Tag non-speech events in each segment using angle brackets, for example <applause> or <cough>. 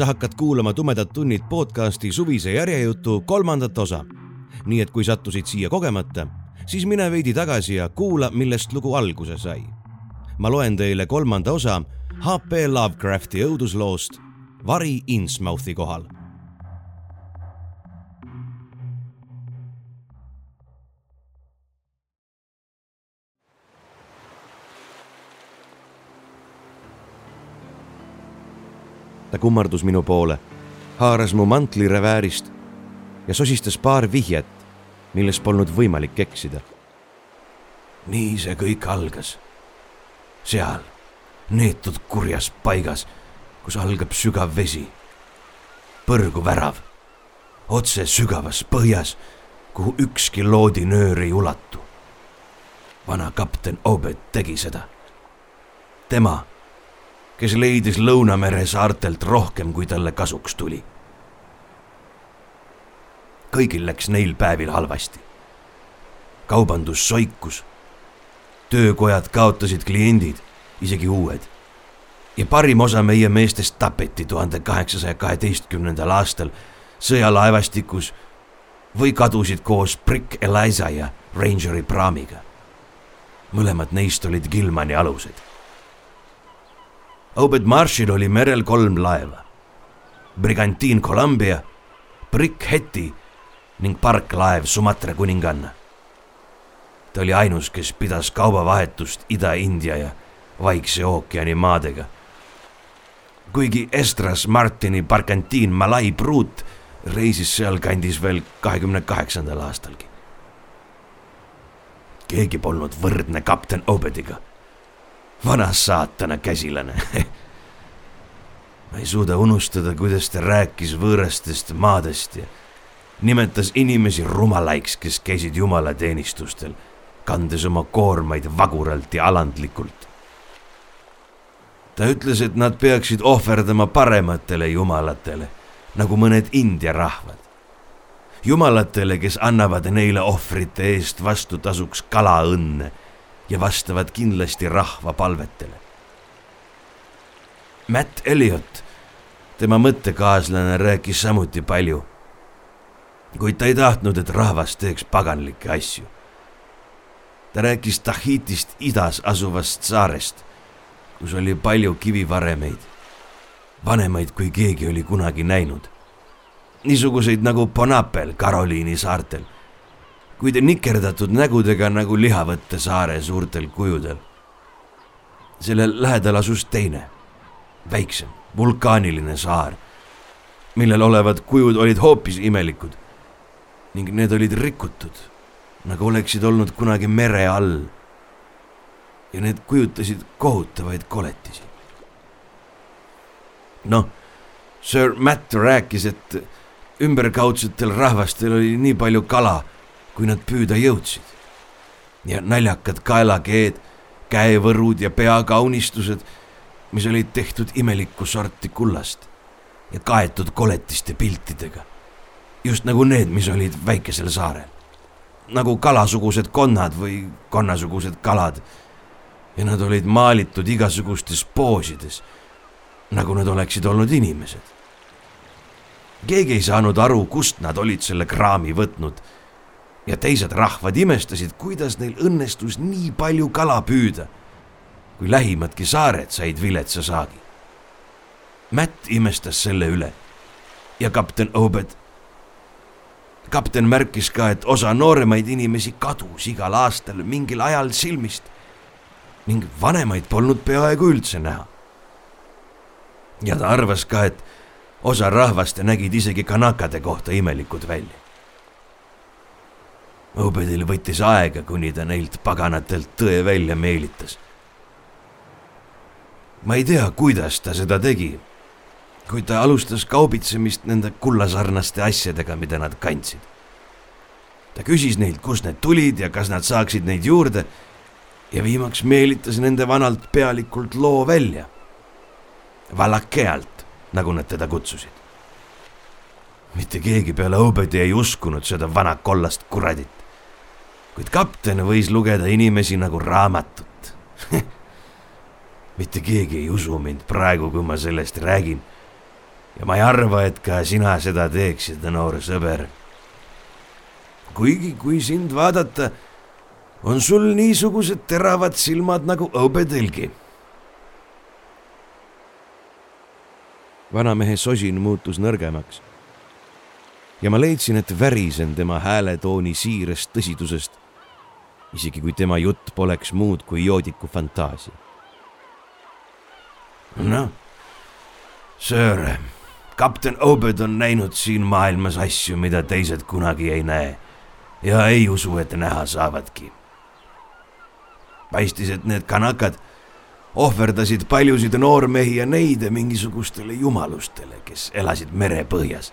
sa hakkad kuulama Tumedad tunnid podcasti suvise järjejutu kolmandat osa. nii et kui sattusid siia kogemata, siis mine veidi tagasi ja kuula, millest lugu alguse sai. ma loen teile kolmanda osa HP Lovecrafti õudusloost Vari Innsmouthi kohal ta kummardus minu poole, haaras mu mantli reväärist ja sosistas paar vihjet, milles polnud võimalik eksida. nii see kõik algas. seal, neetud kurjas paigas, kus algab sügav vesi. põrguvärav, otse sügavas põhjas, kuhu ükski loodinöör ei ulatu. vana kapten Obed tegi seda. tema kes leidis Lõunamere saartelt rohkem, kui talle kasuks tuli. kõigil läks neil päevil halvasti. kaubandus soikus. töökojad kaotasid kliendid, isegi uued. ja parim osa meie meestest tapeti tuhande kaheksasaja kaheteistkümnendal aastal sõjalaevastikus või kadusid koos Brick Eliza ja Rangeri praamiga. mõlemad neist olid Gilmani alused Obed Marshil oli merel kolm laeva. Brigantiin Columbia, Brick Hetty ning parklaev Sumatra kuninganna. ta oli ainus, kes pidas kaubavahetust Ida-India ja Vaikse ookeani maadega. kuigi Estras Martini Barkantiin Malai pruut reisis sealkandis veel kahekümne kaheksandal aastalgi. keegi polnud võrdne kapten Obediga vana saatana käsilane ma ei suuda unustada, kuidas ta rääkis võõrastest maadest ja nimetas inimesi rumalaiks, kes käisid jumalateenistustel, kandes oma koormaid vaguralt ja alandlikult. ta ütles, et nad peaksid ohverdama parematele jumalatele, nagu mõned India rahvad. jumalatele, kes annavad neile ohvrite eest vastutasuks kalaõnne ja vastavad kindlasti rahva palvetele. Matt Elliot, tema mõttekaaslane, rääkis samuti palju. kuid ta ei tahtnud, et rahvas teeks paganlikke asju. ta rääkis Tahitist idas asuvast saarest, kus oli palju kivivaremeid, vanemaid kui keegi oli kunagi näinud. niisuguseid nagu Bonapel Karoliini saartel kuid nikerdatud nägudega nagu Lihavõtte saare suurtel kujudel. selle lähedal asus teine, väiksem, vulkaaniline saar, millel olevad kujud olid hoopis imelikud ning need olid rikutud, nagu oleksid olnud kunagi mere all. ja need kujutasid kohutavaid koletisi. noh, Sir Matt rääkis, et ümberkaudsetel rahvastel oli nii palju kala kui nad püüda jõudsid. ja naljakad kaelakeed, käevõrud ja peakaunistused, mis olid tehtud imelikku sorti kullast ja kaetud koletiste piltidega. just nagu need, mis olid väikesel saarel. nagu kalasugused konnad või konnasugused kalad. ja nad olid maalitud igasugustes poosides, nagu nad oleksid olnud inimesed. keegi ei saanud aru, kust nad olid selle kraami võtnud ja teised rahvad imestasid, kuidas neil õnnestus nii palju kala püüda, kui lähimadki saared said viletsa saagi. Matt imestas selle üle ja kapten Obed. kapten märkis ka, et osa nooremaid inimesi kadus igal aastal mingil ajal silmist ning vanemaid polnud peaaegu üldse näha. ja ta arvas ka, et osa rahvast nägid isegi kanakade kohta imelikud välja. Obedil võttis aega, kuni ta neilt paganatelt tõe välja meelitas. ma ei tea, kuidas ta seda tegi, kui ta alustas kaubitsemist nende kullasarnaste asjadega, mida nad kandsid. ta küsis neilt, kust need tulid ja kas nad saaksid neid juurde ja viimaks meelitas nende vanalt pealikult loo välja. Valakealt, nagu nad teda kutsusid. mitte keegi peale Obedi ei uskunud seda vana kollast kuradit. Kuid kapten võis lugeda inimesi nagu raamatut <laughs> mitte keegi ei usu mind praegu, kui ma sellest räägin. ja ma ei arva, et ka sina seda teeksid, noor sõber. kuigi, kui sind vaadata on sul niisugused teravad silmad nagu õubetelgi. vanamehe sosin muutus nõrgemaks. ja ma leidsin, et värisen tema hääletooni siirast tõsidusest. Isegi kui tema jutt poleks muud kui joodiku fantaasia. noh, söör, kapten Obed on näinud siin maailmas asju, mida teised kunagi ei näe ja ei usu, et näha saavadki paistis, et need kanakad ohverdasid paljusid noormehi ja neide mingisugustele jumalustele, kes elasid merepõhjas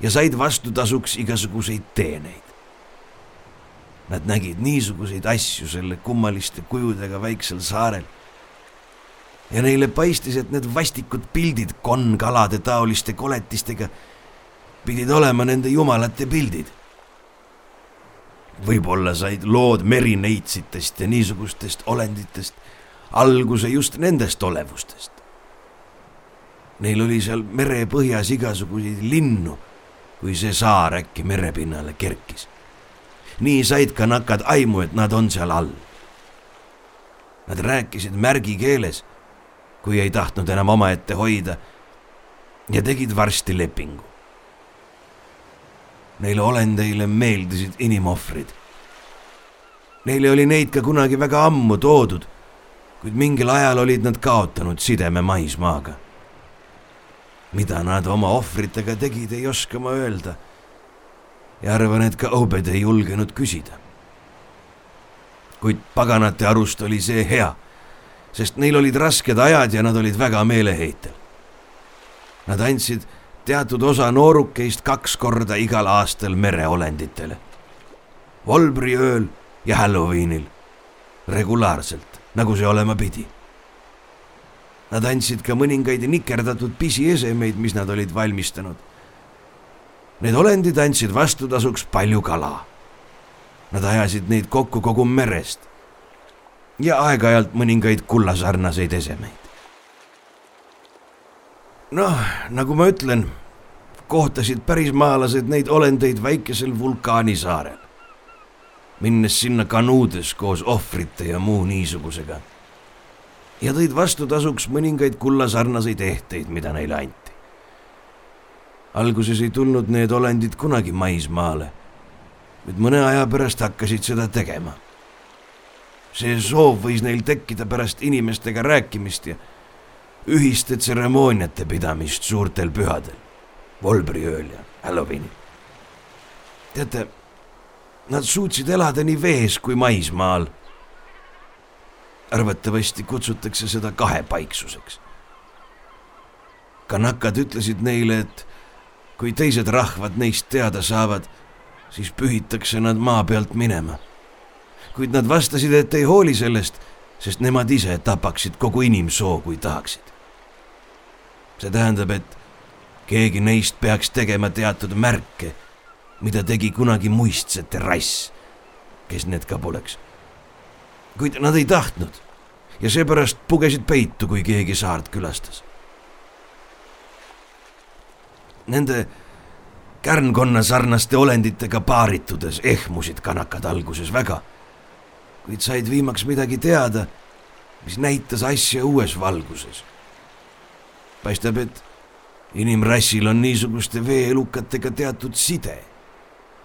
ja said vastutasuks igasuguseid teeneid. Nad nägid niisuguseid asju selle kummaliste kujudega väiksel saarel. ja neile paistis, et need vastikud pildid konkalade taoliste koletistega pidid olema nende jumalate pildid võib-olla said lood merineitsitest ja niisugustest olenditest alguse just nendest olevustest. Neil oli seal merepõhjas igasuguseid linnu, kui see saar äkki merepinnale kerkis. Nii said ka nakad aimu, et nad on seal all. Nad rääkisid märgikeeles, kui ei tahtnud enam omaette hoida ja tegid varsti lepingu Neile olendeile meeldisid inimohvrid. Neile oli neid ka kunagi väga ammu toodud, kuid mingil ajal olid nad kaotanud sideme maismaaga. mida nad oma ohvritega tegid, ei oska ma öelda. Ja arvan, et ka Obed ei julgenud küsida. kuid paganate arust oli see hea, sest neil olid rasked ajad ja nad olid väga meeleheitel. Nad andsid teatud osa noorukeist kaks korda igal aastal mereolenditele. Volbri ööl ja Halloweenil, regulaarselt, nagu see olema pidi. Nad andsid ka mõningaid nikerdatud pisiesemeid, mis nad olid valmistanud. Need olendid andsid vastutasuks palju kala. Nad ajasid neid kokku kogu merest ja aeg-ajalt mõningaid kullasarnaseid esemeid noh, nagu ma ütlen, kohtasid pärismaalased neid olendeid väikesel vulkaanisaarel, minnes sinna kanuudes koos ohvrite ja muu niisugusega. ja tõid vastutasuks mõningaid kullasarnaseid ehteid, mida neile anti. Alguses ei tulnud need olendid kunagi maismaale, kuid mõne aja pärast hakkasid seda tegema. see soov võis neil tekkida pärast inimestega rääkimist ja ühiste tseremooniate pidamist suurtel pühadel, Volbriööl ja Halloweenil. teate, nad suutsid elada nii vees kui maismaal. arvatavasti kutsutakse seda kahepaiksuseks. kanakad ütlesid neile, et kui teised rahvad neist teada saavad, siis pühitakse nad maa pealt minema. kuid nad vastasid, et ei hooli sellest, sest nemad ise tapaksid kogu inimsoo, kui tahaksid see tähendab, et keegi neist peaks tegema teatud märke, mida tegi kunagi muistsete rass, kes need ka poleks. kuid nad ei tahtnud ja seepärast pugesid peitu, kui keegi saart külastas. Nende kärnkonna sarnaste olenditega paaritudes ehmusid kanakad alguses väga, kuid said viimaks midagi teada, mis näitas asja uues valguses paistab, et inimrassil on niisuguste veeelukatega teatud side.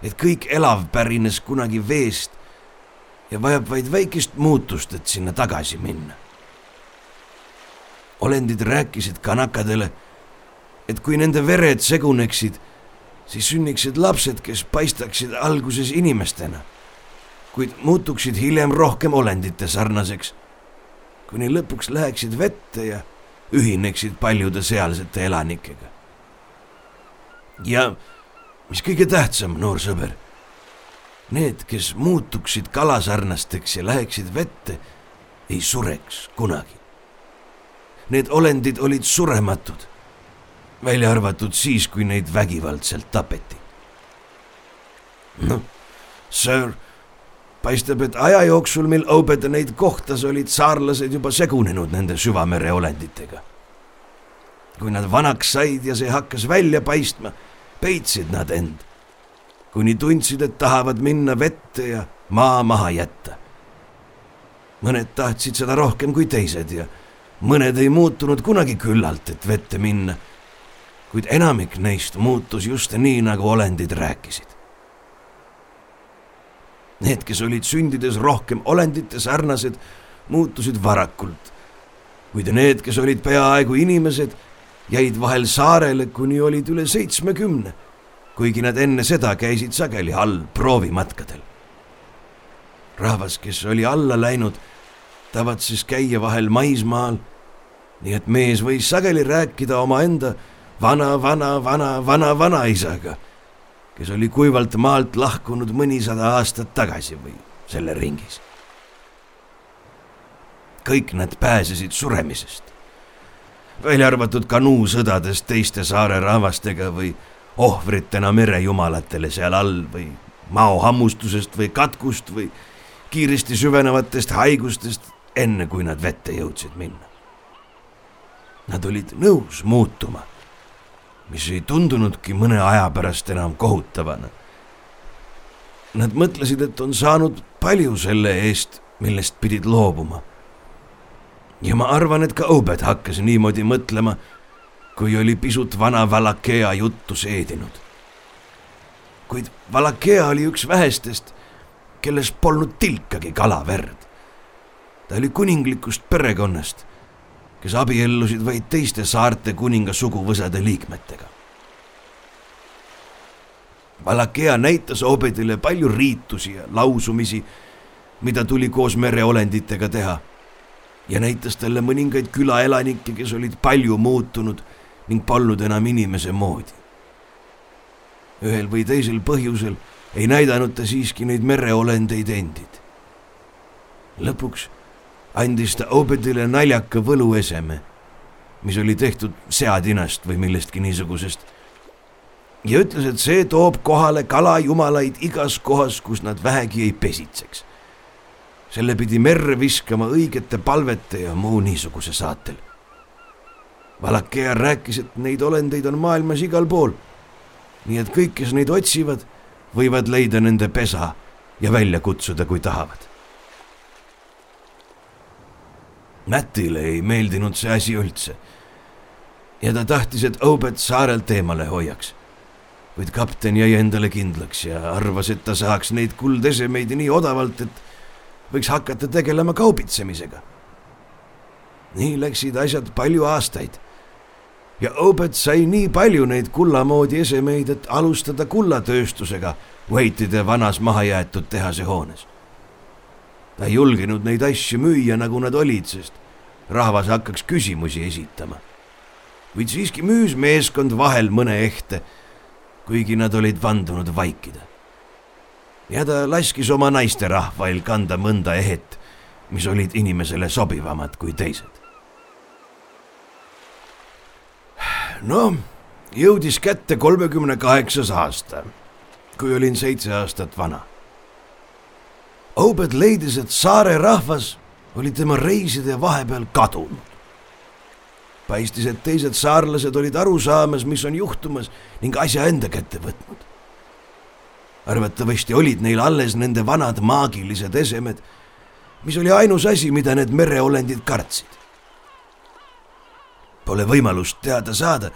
et kõik elav pärines kunagi veest ja vajab vaid väikest muutust, et sinna tagasi minna. olendid rääkisid kanakadele, et kui nende vered seguneksid, siis sünniksid lapsed, kes paistaksid alguses inimestena, kuid muutuksid hiljem rohkem olendite sarnaseks, kuni lõpuks läheksid vette ja ühineksid paljude sealsete elanikega. ja mis kõige tähtsam, noor sõber, need, kes muutuksid kalasarnasteks ja läheksid vette, ei sureks kunagi. Need olendid olid surematud, välja arvatud siis, kui neid vägivaldselt tapeti. noh, sir paistab, et aja jooksul, mil Obed neid kohtas, olid saarlased juba segunenud nende süvamere olenditega. kui nad vanaks said ja see hakkas välja paistma, peitsid nad end, kuni tundsid, et tahavad minna vette ja maa maha jätta. mõned tahtsid seda rohkem kui teised ja mõned ei muutunud kunagi küllalt, et vette minna. Kuid enamik neist muutus just nii, nagu olendid rääkisid Need, kes olid sündides rohkem olendite sarnased, muutusid varakult. kuid need, kes olid peaaegu inimesed, jäid vahel saarele, kuni olid üle seitsmekümne, kuigi nad enne seda käisid sageli all proovimatkadel. rahvas, kes oli alla läinud, tavatses käia vahel maismaal, nii et mees võis sageli rääkida omaenda vana, vana, vana, vana, vanaisaga kes oli kuivalt maalt lahkunud mõnisada aastat tagasi või selle ringis. kõik nad pääsesid suremisest, välja arvatud kanuusõdadest teiste saare rahvastega või ohvritena merejumalatele seal all või maohammustusest või katkust või kiiresti süvenevatest haigustest, enne kui nad vette jõudsid minna. Nad olid nõus muutuma mis ei tundunudki mõne aja pärast enam kohutavana. Nad mõtlesid, et on saanud palju selle eest, millest pidid loobuma. ja ma arvan, et ka Obed hakkas niimoodi mõtlema, kui oli pisut vana Valakea juttu seedinud. kuid Valakea oli üks vähestest, kelles polnud tilkagi kalaverd. ta oli kuninglikust perekonnast kes abiellusid vaid teiste saarte kuninga suguvõsade liikmetega. Valakea näitas Obedile palju riitusi ja lausumisi, mida tuli koos mereolenditega teha ja näitas talle mõningaid külaelanikke, kes olid palju muutunud ning polnud enam inimese moodi. ühel või teisel põhjusel ei näidanud ta siiski neid mereolendeid endid. lõpuks andis ta Obedile naljaka võlueseme, mis oli tehtud seatinast või millestki niisugusest. ja ütles, et see toob kohale kalajumalaid igas kohas, kus nad vähegi ei pesitseks. selle pidi merre viskama õigete palvete ja muu niisuguse saatel. Valakea rääkis, et neid olendeid on maailmas igal pool. nii et kõik, kes neid otsivad, võivad leida nende pesa ja välja kutsuda, kui tahavad Mätile ei meeldinud see asi üldse. ja ta tahtis, et Obed saarelt eemale hoiaks. kuid kapten jäi endale kindlaks ja arvas, et ta saaks neid kuldesemeid nii odavalt, et võiks hakata tegelema kaubitsemisega. nii läksid asjad palju aastaid ja Obed sai nii palju neid kulla moodi esemeid, et alustada kullatööstusega Waite'ide vanas mahajäetud tehase hoones ta ei julgenud neid asju müüa, nagu nad olid, sest rahvas hakkaks küsimusi esitama. kuid siiski müüs meeskond vahel mõne ehte, kuigi nad olid vandunud vaikida. ja ta laskis oma naisterahvail kanda mõnda ehet, mis olid inimesele sobivamad kui teised. noh, jõudis kätte kolmekümne kaheksas aasta, kui olin seitse aastat vana Obed leidis, et saare rahvas oli tema reiside vahepeal kadunud. paistis, et teised saarlased olid aru saamas, mis on juhtumas ning asja enda kätte võtnud. arvatavasti olid neil alles nende vanad maagilised esemed, mis oli ainus asi, mida need mereolendid kartsid. Pole võimalust teada saada,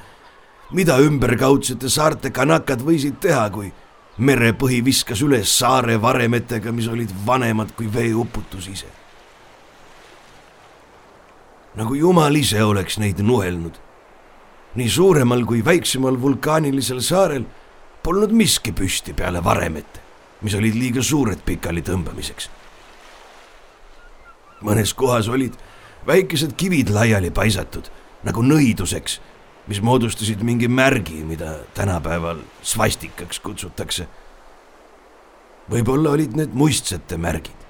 mida ümberkaudsete saarte kanakad võisid teha, kui merepõhi viskas üles saare varemetega, mis olid vanemad kui veeuputus ise. Nagu jumal ise oleks neid nuhelnud. nii suuremal kui väiksemal vulkaanilisel saarel polnud miski püsti peale varemete, mis olid liiga suured pikali tõmbamiseks. mõnes kohas olid väikesed kivid laiali paisatud nagu nõiduseks, mis moodustasid mingi märgi, mida tänapäeval svastikaks kutsutakse. võib-olla olid need muistsete märgid.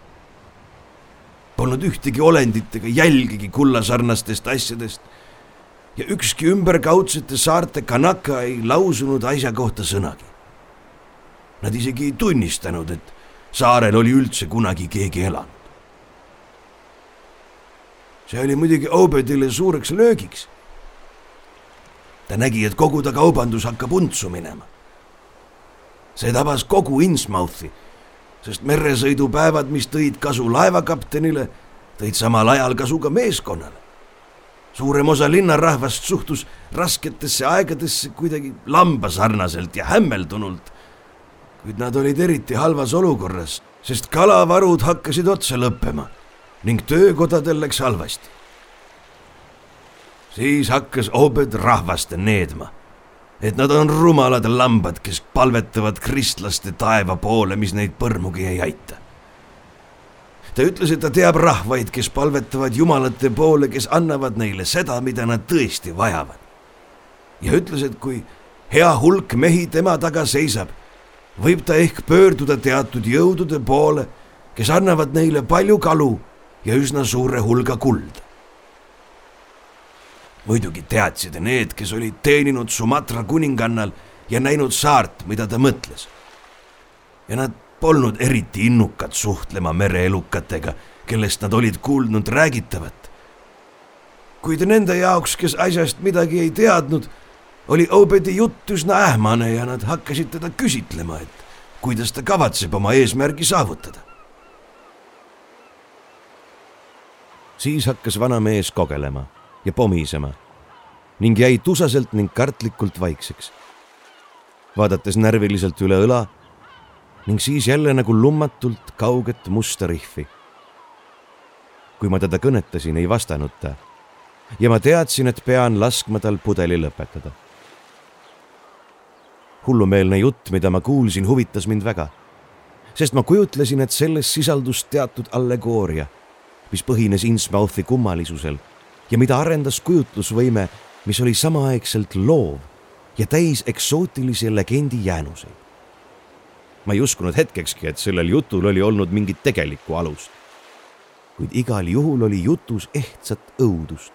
Polnud ühtegi olendit ega jälgigi kullasarnastest asjadest ja ükski ümberkaudsete saarte kanaka ei lausunud asja kohta sõnagi. Nad isegi ei tunnistanud, et saarel oli üldse kunagi keegi elanud. see oli muidugi Obedile suureks löögiks. ta nägi, et kogu ta kaubandus hakkab untsu minema. see tabas kogu Innsmouthi, sest meresõidupäevad, mis tõid kasu laevakaptenile, tõid samal ajal kasu ka meeskonnale suurem osa linnarahvast suhtus rasketesse aegadesse kuidagi lambasarnaselt ja hämmeldunult. kuid nad olid eriti halvas olukorras, sest kalavarud hakkasid otsa lõppema ning töökodadel läks halvasti. siis hakkas Obed rahvast needma, et nad on rumalad lambad, kes palvetavad kristlaste taeva poole, mis neid põrmugi ei aita ta ütles, et ta teab rahvaid, kes palvetavad jumalate poole, kes annavad neile seda, mida nad tõesti vajavad. ja ütles, et kui hea hulk mehi tema taga seisab, võib ta ehk pöörduda teatud jõudude poole, kes annavad neile palju kalu ja üsna suure hulga kulda. Muidugi teadsid need, kes olid teeninud Sumatra kuningannal ja näinud saart, mida ta mõtles. ja nad polnud eriti innukad suhtlema mereelukatega, kellest nad olid kuulnud räägitavat. kuid nende jaoks, kes asjast midagi ei teadnud, oli Obedi jutt üsna ähmane ja nad hakkasid teda küsitlema, et kuidas ta kavatseb oma eesmärgi saavutada. siis hakkas vanamees kogelema ja pomisema ning jäi tusaselt ning kartlikult vaikseks. vaadates närviliselt üle õla ning siis jälle nagu lummatult kauget musta rihvi. kui ma teda kõnetasin, ei vastanud ta ja ma teadsin, et pean laskma tal pudeli lõpetada. hullumeelne jutt, mida ma kuulsin, huvitas mind väga, sest ma kujutlesin, et selles sisaldus teatud allegooria, mis põhines Innsmouthi kummalisusel ja mida arendas kujutlusvõime, mis oli samaaegselt loov ja täis eksootilisi legendi jäänuseid ma ei uskunud hetkekski, et sellel jutul oli olnud mingit tegelikku alust. kuid igal juhul oli jutus ehtsat õudust.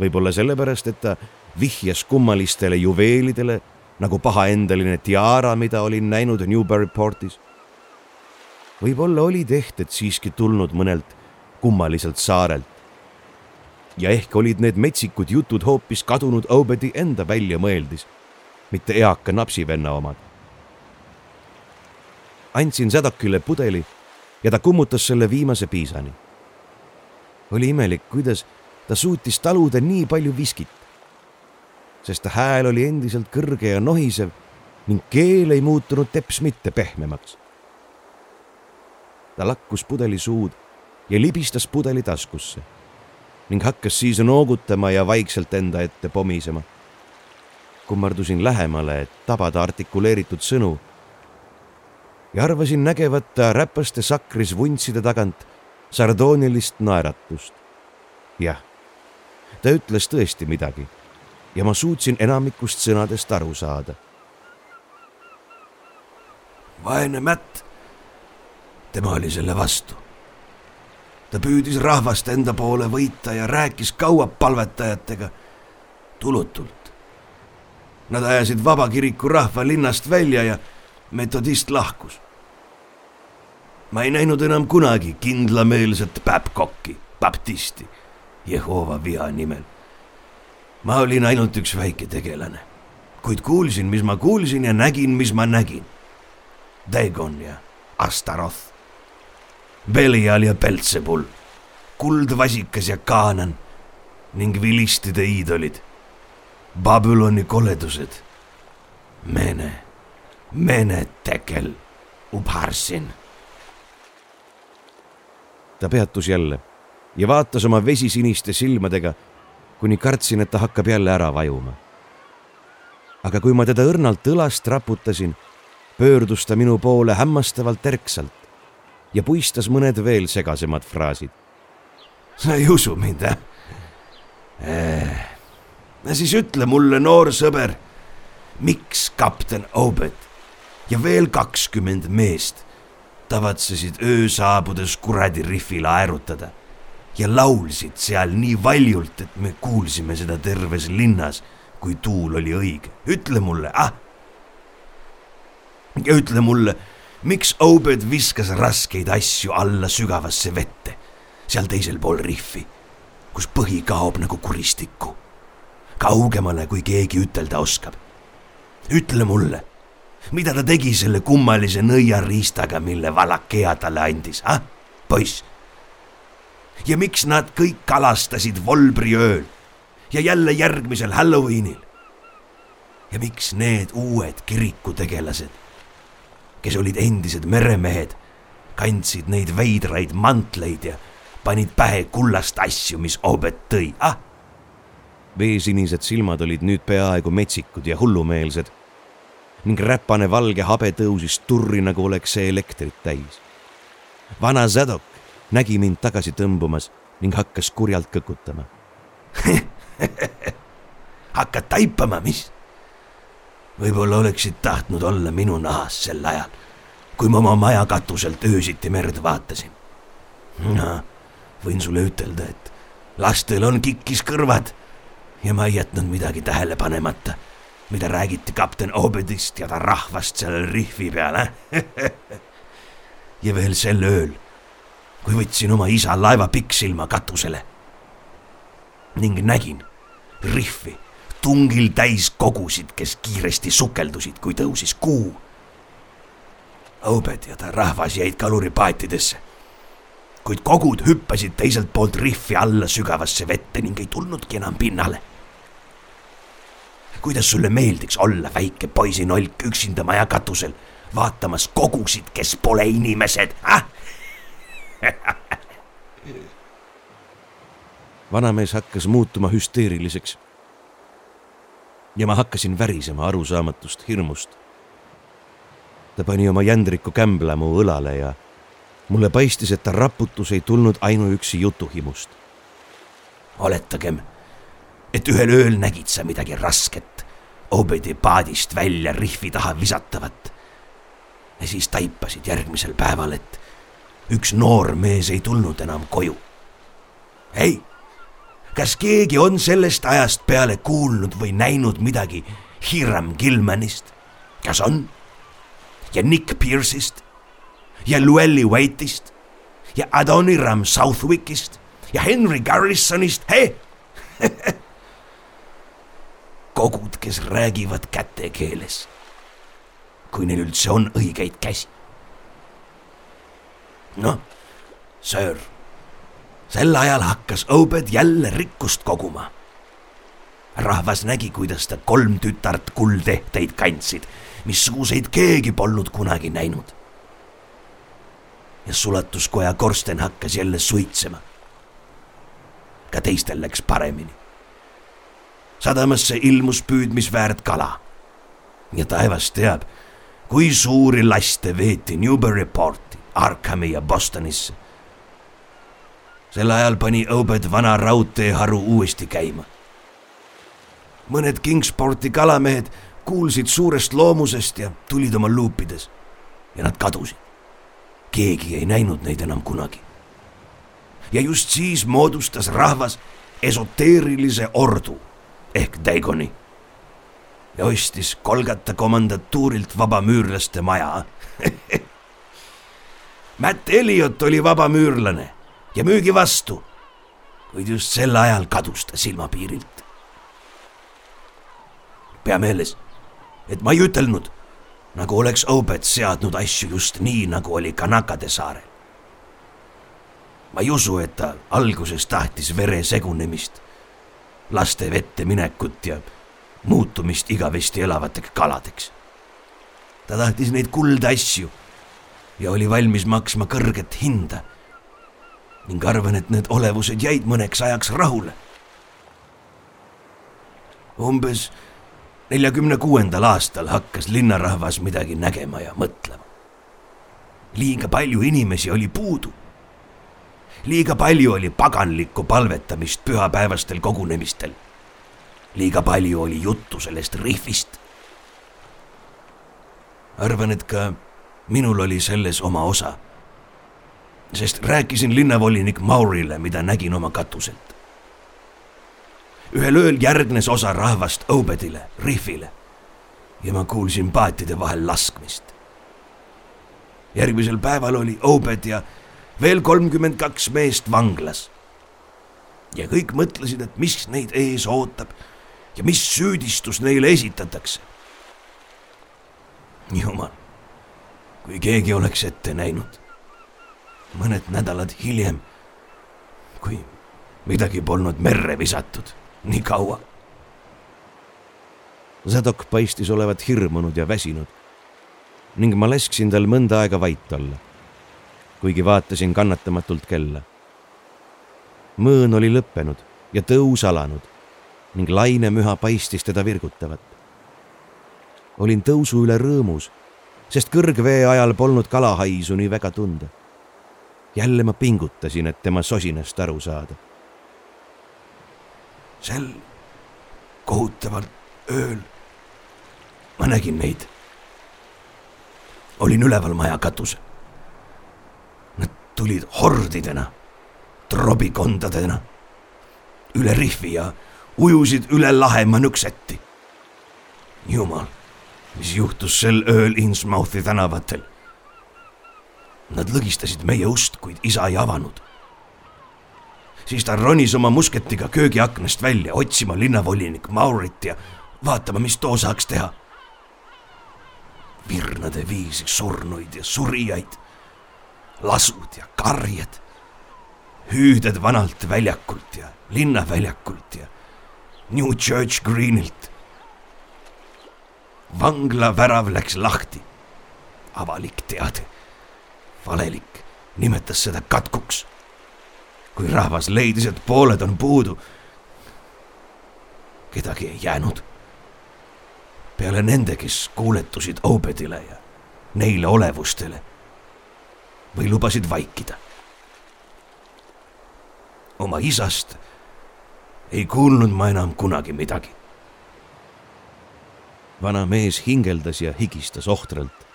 võib-olla sellepärast, et ta vihjas kummalistele juveelidele nagu pahaendaline tiara, mida olin näinud Newburyportis. võib-olla olid ehted siiski tulnud mõnelt kummaliselt saarelt. Ja ehk olid need metsikud jutud hoopis kadunud Obedi enda väljamõeldis, mitte eaka napsivenna omad andsin Sadokile pudeli ja ta kummutas selle viimase piisani. oli imelik, kuidas ta suutis taluda nii palju viskit. sest ta hääl oli endiselt kõrge ja nohisev ning keel ei muutunud teps mitte pehmemaks. ta lakkus pudeli suud ja libistas pudeli taskusse ning hakkas siis noogutama ja vaikselt enda ette pomisema. kummardusin lähemale, et tabada artikuleeritud sõnu ja arvasin nägevat ta räpaste sakris vuntside tagant sardoonilist naeratust. jah, ta ütles tõesti midagi ja ma suutsin enamikust sõnadest aru saada. vaene Mätt, tema oli selle vastu. Ta püüdis rahvast enda poole võita ja rääkis kaua palvetajatega tulutult. Nad ajasid vabakiriku rahva linnast välja ja metodist lahkus ma ei näinud enam kunagi kindlameelset Babcocki, baptisti, Jehova viha nimel. ma olin ainult üks väike tegelane, kuid kuulsin, mis ma kuulsin ja nägin, mis ma nägin. Dagon ja Astaroth, Belial ja Peltsebul, kuldvasikas ja Kaanan ning vilistide iidolid, Babyloni koledused, Mene, Mene tekel, Ubharsin ta peatus jälle ja vaatas oma vesisiniste silmadega, kuni kartsin, et ta hakkab jälle ära vajuma. aga kui ma teda õrnalt õlast raputasin, pöördus ta minu poole hämmastavalt erksalt ja puistas mõned veel segasemad fraasid. sa ei usu mind, äh? no siis ütle mulle, noor sõber, miks kapten Obed ja veel kakskümmend meest tavatsesid öö saabudes kuradi rihvile aerutada ja laulsid seal nii valjult, et me kuulsime seda terves linnas, kui tuul oli õige. ütle mulle, ah. ja ütle mulle, miks Obed viskas raskeid asju alla sügavasse vette, seal teisel pool rihvi, kus põhi kaob nagu kuristikku, kaugemale, kui keegi ütelda oskab. ütle mulle mida ta tegi selle kummalise nõiariistaga, mille Valakea talle andis, ah, poiss? ja miks nad kõik kalastasid Volbri ööl ja jälle järgmisel Halloweenil? ja miks need uued kirikutegelased, kes olid endised meremehed, kandsid neid veidraid mantleid ja panid pähe kullast asju, mis Obed tõi, ah? veesinised silmad olid nüüd peaaegu metsikud ja hullumeelsed ning räpane valge habe tõusis turri, nagu oleks see elektrit täis. vana Zadok nägi mind tagasi tõmbumas ning hakkas kurjalt kõkutama <laughs> hakkad taipama, mis? Võib-olla oleksid tahtnud olla minu nahas sel ajal, kui ma oma maja katuselt öösiti merd vaatasin. no, võin sulle ütelda, et lastel on kikkis kõrvad ja ma ei jätnud midagi tähele panemata mida räägiti kapten Obedist ja ta rahvast seal rihvi peal, eh? <laughs> ja veel sel ööl, kui võtsin oma isa laeva pikksilma katusele ning nägin rihvi tungil täis kogusid, kes kiiresti sukeldusid, kui tõusis kuu. Obed ja ta rahvas jäid kaluripaatidesse, kuid kogud hüppasid teiselt poolt rihvi alla sügavasse vette ning ei tulnudki enam pinnale kuidas sulle meeldiks olla väike poisinolk üksinda maja katusel, vaatamas kogusid, kes pole inimesed ah? <laughs> vanamees hakkas muutuma hüsteeriliseks. Ja ma hakkasin värisema arusaamatust hirmust. ta pani oma jändriku kämbla mu õlale ja mulle paistis, et ta raputus ei tulnud ainuüksi jutuhimust. oletagem, et ühel ööl nägid sa midagi rasket Obedi paadist välja rihvi taha visatavat. ja siis taipasid järgmisel päeval, et üks noor mees ei tulnud enam koju. ei, kas keegi on sellest ajast peale kuulnud või näinud midagi Hiram Gilmanist? kas on? ja Nick Pierce'ist ja Llewellyn Waite'ist ja Adoniram Southwickist ja Henry Garrisonist, hei <laughs> kogud, kes räägivad kätekeeles. kui neil üldse on õigeid käsi. noh, söör, sel ajal hakkas Obed jälle rikkust koguma. rahvas nägi, kuidas ta kolm tütart kuldehteid kandsid, missuguseid keegi polnud kunagi näinud. ja sulatuskoja korsten hakkas jälle suitsema. ka teistel läks paremini sadamasse ilmus püüdmisväärt kala. ja taevas teab, kui suuri laste veeti Newburyporti, Arkhami ja Bostonisse. Sel ajal pani Obed vana raudteeharu uuesti käima. mõned Kingsporti kalamehed kuulsid suurest loomusest ja tulid oma luupides ja nad kadusid. keegi ei näinud neid enam kunagi. ja just siis moodustas rahvas esoteerilise ordu ehk Daigoni ja ostis Kolgata komandatuurilt vabamüürlaste maja <laughs> Matt Elliot oli vabamüürlane ja müügi vastu, kuid just sel ajal kadus ta silmapiirilt. pea meeles, et ma ei ütelnud, nagu oleks Obed seadnud asju just nii, nagu oli Kanakade saarel. ma ei usu, et ta alguses tahtis vere segunemist laste vette minekut ja muutumist igavesti elavateks kaladeks. ta tahtis neid kuldasju ja oli valmis maksma kõrget hinda. Ning arvan, et need olevused jäid mõneks ajaks rahule. umbes neljakümne kuuendal aastal hakkas linnarahvas midagi nägema ja mõtlema. liiga palju inimesi oli puudu. liiga palju oli paganlikku palvetamist pühapäevastel kogunemistel. liiga palju oli juttu sellest rihvist. arvan, et ka minul oli selles oma osa. Sest rääkisin linnavolinik Maurile, mida nägin oma katuselt. ühel ööl järgnes osa rahvast Obedile, rihvile ja ma kuulsin paatide vahel laskmist. järgmisel päeval oli Obed ja veel kolmkümmend kaks meest vanglas. ja kõik mõtlesid, et mis neid ees ootab ja mis süüdistus neile esitatakse. jumal, kui keegi oleks ette näinud. Mõned nädalad hiljem, kui midagi polnud merre visatud nii kaua Zadok paistis olevat hirmunud ja väsinud ning ma lasksin tal mõnda aega vait olla, kuigi vaatasin kannatamatult kella. mõõn oli lõppenud ja tõus alanud ning lainemüha paistis teda virgutavat. olin tõusu üle rõõmus, sest kõrgvee ajal polnud kalahaisu nii väga tunda. Jälle ma pingutasin, et tema sosinast aru saada. sel kohutaval ööl ma nägin neid. olin üleval maja katusel. Nad tulid hordidena, trobikondadena, üle rihvi ja ujusid üle lahe Manuksetti. jumal, mis juhtus sel ööl Innsmouthi tänavatel? Nad lõgistasid meie ust, kuid isa ei avanud. siis ta ronis oma musketiga köögiaknast välja otsima linnavolinik Maurit ja vaatama, mis too saaks teha virnade viisi surnuid ja surijaid, lasud ja karjed, hüüded vanalt väljakult ja linnaväljakult ja New Church Greenilt. vangla värav läks lahti. avalik teade, valelik nimetas seda katkuks. kui rahvas leidis, et pooled on puudu, kedagi ei jäänud peale nende, kes kuuletusid Obedile ja neile olevustele või lubasid vaikida. oma isast ei kuulnud ma enam kunagi midagi. vana mees hingeldas ja higistas ohtralt.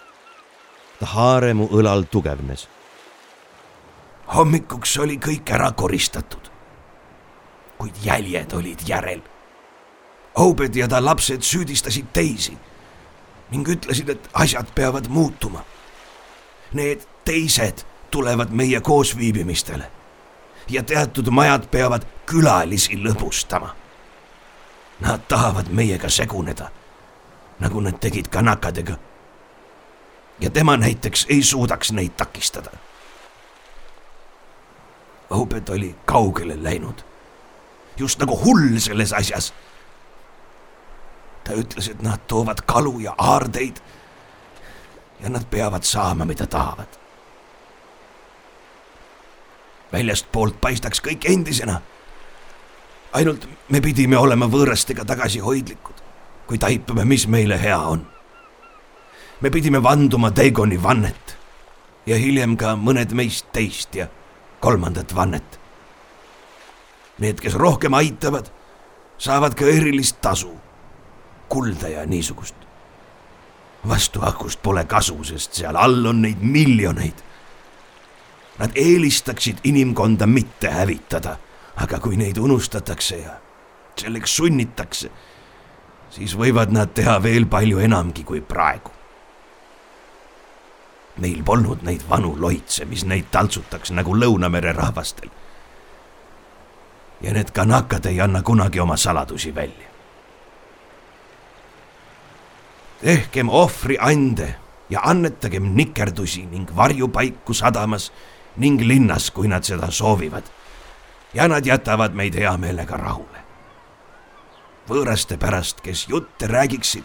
Ta haare mu õlal tugevnes. hommikuks oli kõik ära koristatud, kuid jäljed olid järel Obed ja ta lapsed süüdistasid teisi ning ütlesid, et asjad peavad muutuma. Need teised tulevad meie koosviibimistele ja teatud majad peavad külalisi lõbustama. Nad tahavad meiega seguneda, nagu nad tegid kanakadega. Ja tema näiteks ei suudaks neid takistada. Obed oli kaugele läinud, just nagu hull selles asjas ta ütles, et nad toovad kalu ja aardeid. ja nad peavad saama, mida tahavad. väljastpoolt paistaks kõik endisena. ainult me pidime olema võõrastega tagasihoidlikud, kui taipame, mis meile hea on. Me pidime vanduma Dagoni vannet ja hiljem ka mõned meist teist ja kolmandat vannet. Need, kes rohkem aitavad, saavad ka erilist tasu kulda ja niisugust. vastuakust pole kasu, sest seal all on neid miljoneid. Nad eelistaksid inimkonda mitte hävitada, aga kui neid unustatakse ja selleks sunnitakse, siis võivad nad teha veel palju enamgi kui praegu. Neil polnud neid vanu loitse, mis neid taltsutaks nagu Lõunamere rahvastel. ja need kanakad ei anna kunagi oma saladusi välja. tehkem ohvriande ja annetagem nikerdusi ning varjupaiku sadamas ning linnas, kui nad seda soovivad. ja nad jätavad meid hea meelega rahule. võõraste pärast, kes jutte räägiksid,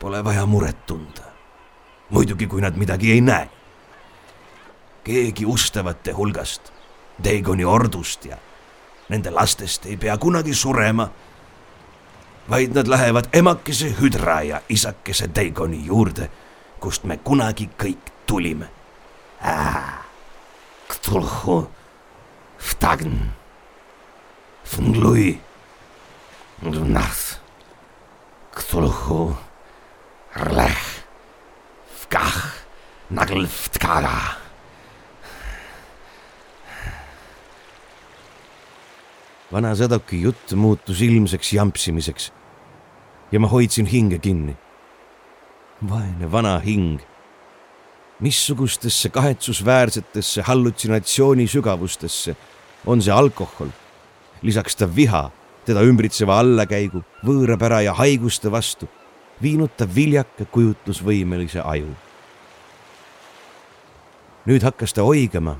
pole vaja muret tunda. Muidugi, kui nad midagi ei näe. keegi ustavate hulgast, Dagoni ordust ja nende lastest ei pea kunagi surema vaid nad lähevad emakese Hüdra ja isakese Dagoni juurde, kust me kunagi kõik tulime. Vtagn. Funglui. Nacht. Ktulhu. Rlech. Vkah. Nagel vtkaga. vana sõdoki jutt muutus ilmseks jampsimiseks. ja ma hoidsin hinge kinni. vaene vana hing. missugustesse kahetsusväärsetesse hallutsinatsiooni sügavustesse on see alkohol, lisaks ta viha, teda ümbritseva allakäigu, võõrapära ja haiguste vastu, viinud ta viljaka kujutlusvõimelise aju. Nüüd hakkas ta oigama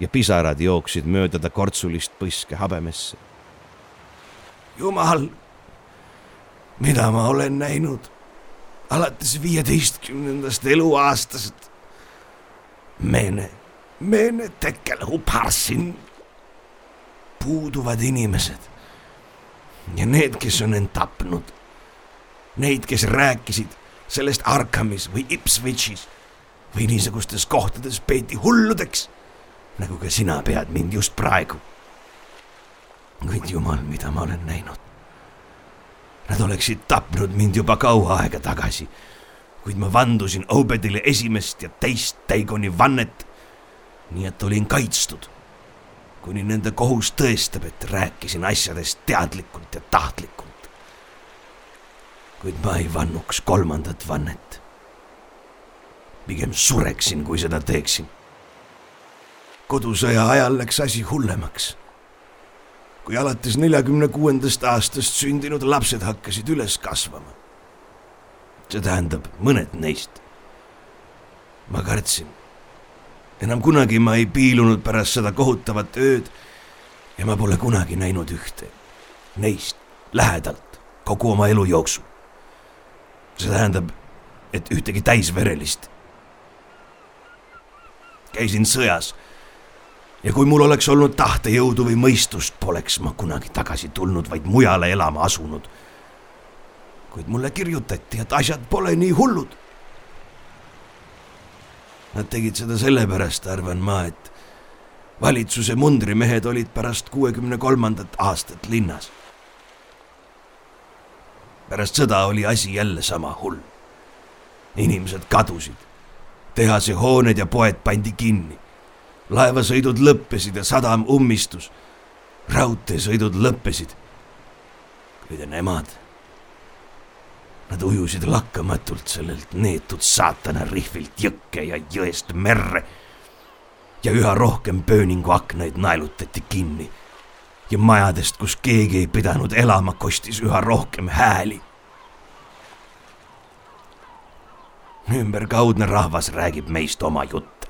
ja pisarad jooksid mööda ta kortsulist põske habemesse. jumal, mida ma olen näinud alates viieteistkümnendast eluaastast. meene, meene tekkel huparsin. puuduvad inimesed ja need, kes on end tapnud. Neid, kes rääkisid sellest Arkhamis või Ipswichis või niisugustes kohtades peeti hulludeks nagu ka sina pead mind just praegu. kuid jumal, mida ma olen näinud. Nad oleksid tapnud mind juba kaua aega tagasi, kuid ma vandusin Obedile esimest ja teist Daigoni vannet. nii et olin kaitstud, kuni nende kohus tõestab, et rääkisin asjadest teadlikult ja tahtlikult. kuid ma ei vannuks kolmandat vannet. Pigem sureksin, kui seda teeksin kodusõja ajal läks asi hullemaks. kui alates neljakümne kuuendast aastast sündinud lapsed hakkasid üles kasvama. see tähendab mõned neist. ma kartsin. enam kunagi ma ei piilunud pärast seda kohutavat ööd ja ma pole kunagi näinud ühte neist lähedalt kogu oma elu jooksul. see tähendab, et ühtegi täisverelist. Käisin sõjas ja kui mul oleks olnud tahtejõudu või mõistust, poleks ma kunagi tagasi tulnud, vaid mujale elama asunud. kuid mulle kirjutati, et asjad pole nii hullud. Nad tegid seda sellepärast, arvan ma, et valitsuse mundrimehed olid pärast kuuekümne kolmandat aastat linnas. pärast sõda oli asi jälle sama hull. inimesed kadusid, tehase hooned ja poed pandi kinni laevasõidud lõppesid ja sadam ummistus. raudteesõidud lõppesid. kuid nemad, nad ujusid lakkamatult sellelt neetud saatana rihvilt jõkke ja jõest merre. ja üha rohkem pööningu aknaid naelutati kinni ja majadest, kus keegi ei pidanud elama, kostis üha rohkem hääli. Ümberkaudne rahvas räägib meist oma jutte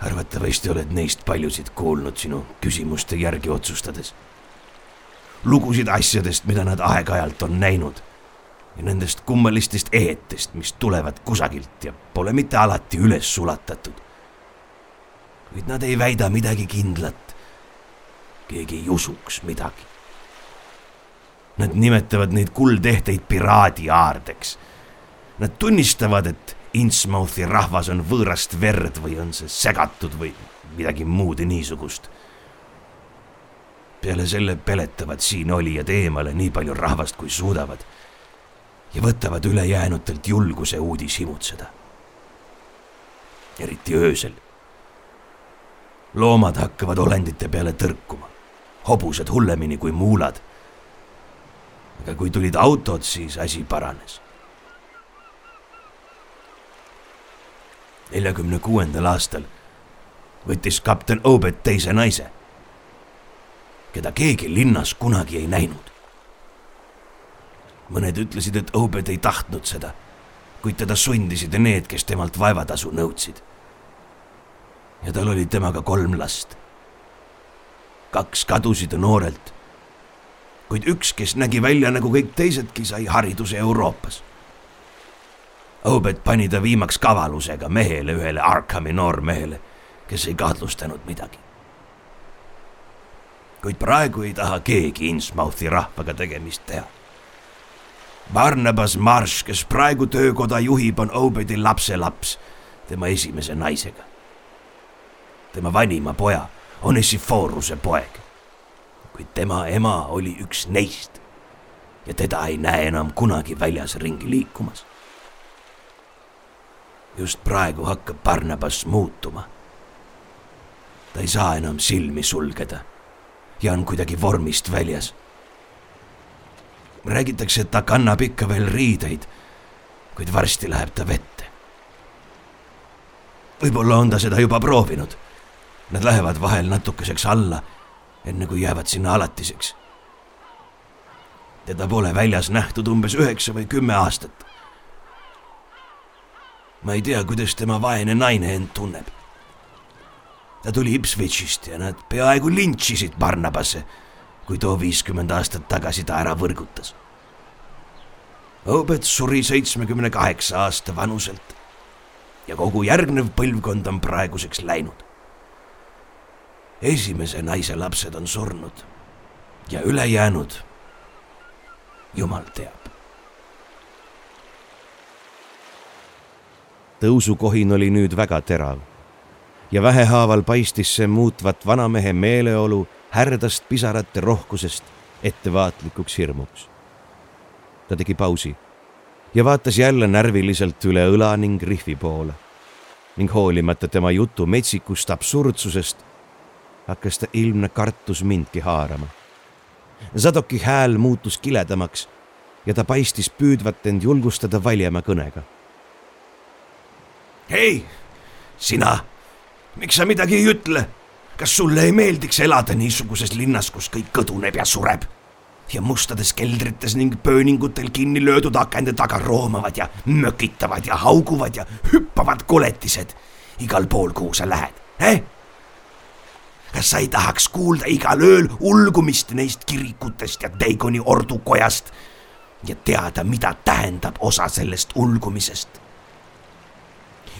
arvatavasti oled neist paljusid kuulnud sinu küsimuste järgi otsustades. lugusid asjadest, mida nad aeg-ajalt on näinud ja nendest kummalistest ehetest, mis tulevad kusagilt ja pole mitte alati üles sulatatud. kuid nad ei väida midagi kindlat. keegi ei usuks midagi. Nad nimetavad neid kuldehteid piraadiaardeks. Nad tunnistavad, et Innsmouthi rahvas on võõrast verd või on see segatud või midagi muud niisugust. peale selle peletavad siinolijad eemale nii palju rahvast, kui suudavad ja võtavad ülejäänutelt julguse uudis himutseda. eriti öösel. loomad hakkavad olendite peale tõrkuma, hobused hullemini kui muulad. aga kui tulid autod, siis asi paranes neljakümne kuuendal aastal võttis kapten Obed teise naise, keda keegi linnas kunagi ei näinud. mõned ütlesid, et Obed ei tahtnud seda, kuid teda sundisid need, kes temalt vaevatasu nõudsid. ja tal oli temaga kolm last. kaks kadusid noorelt, kuid üks, kes nägi välja nagu kõik teisedki, sai hariduse Euroopas Obed pani ta viimaks kavalusega mehele, ühele Arkhami noormehele, kes ei kahtlustanud midagi. kuid praegu ei taha keegi Innsmouthi rahvaga tegemist teha. Barnabas Marsh, kes praegu töökoda juhib, on Obedi lapselaps, tema esimese naisega. tema vanima poja, Onesiforuse poeg. kuid tema ema oli üks neist ja teda ei näe enam kunagi väljas ringi liikumas. Just praegu hakkab Barnabas muutuma. ta ei saa enam silmi sulgeda ja on kuidagi vormist väljas. räägitakse, et ta kannab ikka veel riideid, kuid varsti läheb ta vette. võib-olla on ta seda juba proovinud. Nad lähevad vahel natukeseks alla, enne kui jäävad sinna alatiseks. teda pole väljas nähtud umbes üheksa või kümme aastat. Ma ei tea, kuidas tema vaene naine end tunneb ta tuli Ipswichist ja nad peaaegu lintšisid Barnabasse, kui too viiskümmend aastat tagasi ta ära võrgutas. Obed suri seitsmekümne kaheksa aasta vanuselt ja kogu järgnev põlvkond on praeguseks läinud. esimese naise lapsed on surnud ja ülejäänud, jumal teab. Tõusukohin oli nüüd väga terav ja vähehaaval paistis see muutvat vanamehe meeleolu härdast pisarate rohkusest ettevaatlikuks hirmuks. ta tegi pausi ja vaatas jälle närviliselt üle õla ning rihvi poole ning hoolimata tema jutu metsikust absurdsusest, hakkas ta ilmne kartus mindki haarama. Zadoki hääl muutus kiledamaks ja ta paistis püüdvat end julgustada valjema kõnega. Hei, sina miks sa midagi ei ütle? kas sulle ei meeldiks elada niisuguses linnas, kus kõik kõduneb ja sureb? ja mustades keldrites ning pööningutel kinni löödud akende taga roomavad ja mökitavad ja hauguvad ja hüppavad koletised igal pool, kuhu sa lähed, eh? kas sa ei tahaks kuulda igal ööl ulgumist neist kirikutest ja Daigoni ordukojast ja teada, mida tähendab osa sellest ulgumisest?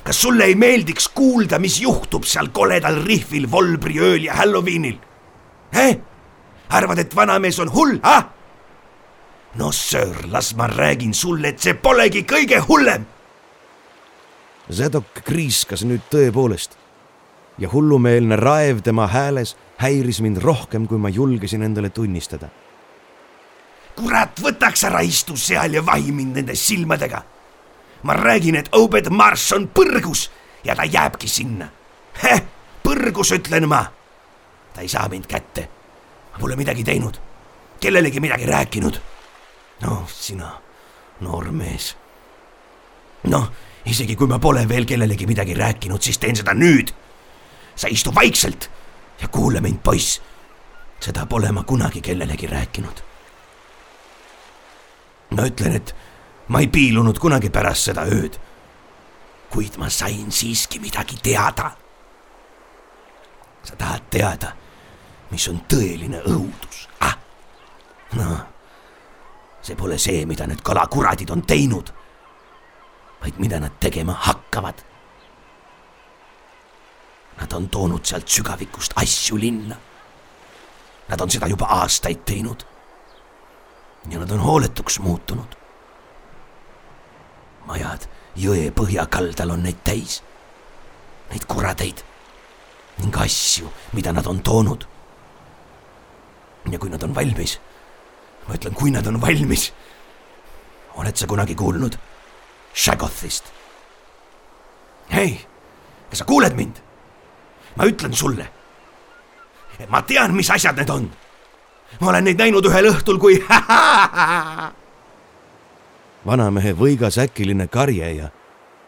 Kas sulle ei meeldiks kuulda, mis juhtub seal koledal rihvil Volbri ööl ja Halloweenil? eh? arvad, et vanamees on hull, ah? no söör, las ma räägin sulle, et see polegi kõige hullem. Zedok kriiskas nüüd tõepoolest ja hullumeelne raev tema hääles häiris mind rohkem, kui ma julgesin endale tunnistada. kurat, võtaks ära, istu seal ja vahi mind nende silmadega ma räägin, et Obed Marss on põrgus ja ta jääbki sinna. Põrgus, ütlen ma. ta ei saa mind kätte. pole midagi teinud, kellelegi midagi rääkinud. noh, sina, noor mees. noh, isegi kui ma pole veel kellelegi midagi rääkinud, siis teen seda nüüd. sa istu vaikselt ja kuula mind, poiss. seda pole ma kunagi kellelegi rääkinud. ma ütlen, et ma ei piilunud kunagi pärast seda ööd. kuid ma sain siiski midagi teada. sa tahad teada, mis on tõeline õudus, ah? noh, see pole see, mida need kalakuradid on teinud, vaid mida nad tegema hakkavad. Nad on toonud sealt sügavikust asju linna. Nad on seda juba aastaid teinud. ja nad on hooletuks muutunud majad jõe põhjakaldal on neid täis. Neid kuradeid ning asju, mida nad on toonud. ja kui nad on valmis, ma ütlen, kui nad on valmis. oled sa kunagi kuulnud Shagothist? hei, kas sa kuuled mind? ma ütlen sulle. ma tean, mis asjad need on. ma olen neid näinud ühel õhtul, kui <laughs> <laughs> vanamehe võigas äkiline karje ja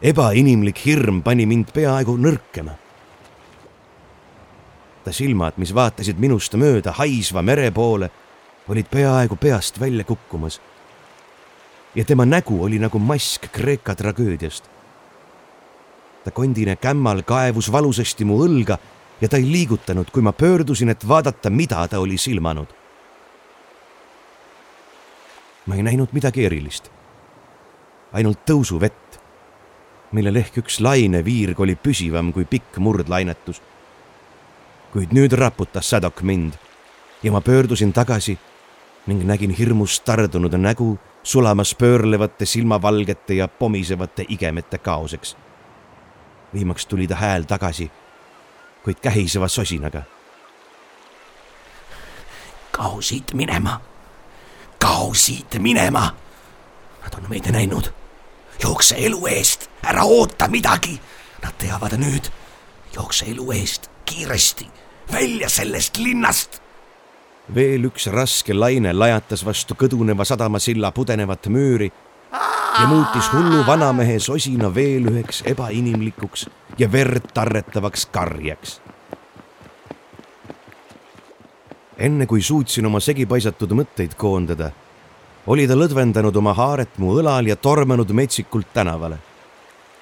ebainimlik hirm pani mind peaaegu nõrkema. ta silmad, mis vaatasid minust mööda haisva mere poole, olid peaaegu peast välja kukkumas. ja tema nägu oli nagu mask Kreeka tragöödiast. ta kondine kämmal kaevus valusasti mu õlga ja ta ei liigutanud, kui ma pöördusin, et vaadata, mida ta oli silmanud. ma ei näinud midagi erilist ainult tõusuvett, millel ehk üks laineviirg oli püsivam kui pikk murdlainetus. kuid nüüd raputas Sadok mind ja ma pöördusin tagasi ning nägin hirmust tardunud nägu sulamas pöörlevate silmavalgete ja pomisevate igemete kaoseks. viimaks tuli ta hääl tagasi, kuid kähiseva sosinaga kao siit minema, kao siit minema. Nad on meid näinud. Jookse elu eest, ära oota midagi. Nad teavad nüüd. jookse elu eest kiiresti välja sellest linnast. veel üks raske laine lajatas vastu kõduneva sadamasilla pudenevat müüri ja muutis hullu vanamehe sosina veel üheks ebainimlikuks ja verd tarretavaks karjeks. enne kui suutsin oma segipaisatud mõtteid koondada, oli ta lõdvendanud oma haaret mu õlal ja tormanud metsikult tänavale.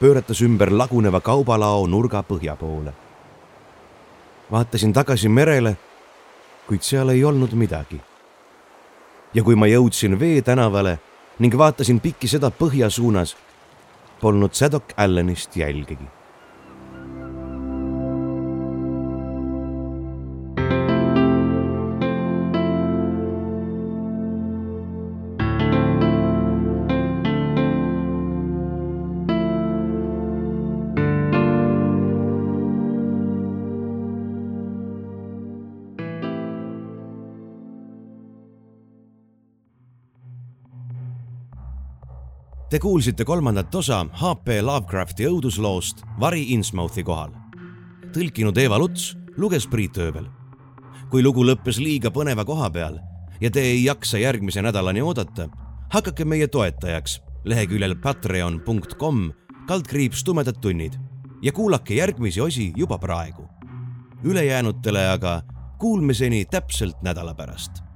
pööratas ümber laguneva kaubalao nurga põhja poole. vaatasin tagasi merele, kuid seal ei olnud midagi. ja kui ma jõudsin Vee tänavale ning vaatasin pikki seda põhja suunas, polnud Sadok Allanist jälgigi Te kuulsite kolmandat osa HP Lovecrafti õudusloost Vari Innsmouthi kohal. tõlkinud Eeva Luts, luges Priit Ööbel. kui lugu lõppes liiga põneva koha peal ja te ei jaksa järgmise nädalani oodata, hakake meie toetajaks leheküljel patreon.com kaldkriips tumedad tunnid ja kuulake järgmisi osi juba praegu. ülejäänutele aga kuulmiseni täpselt nädala pärast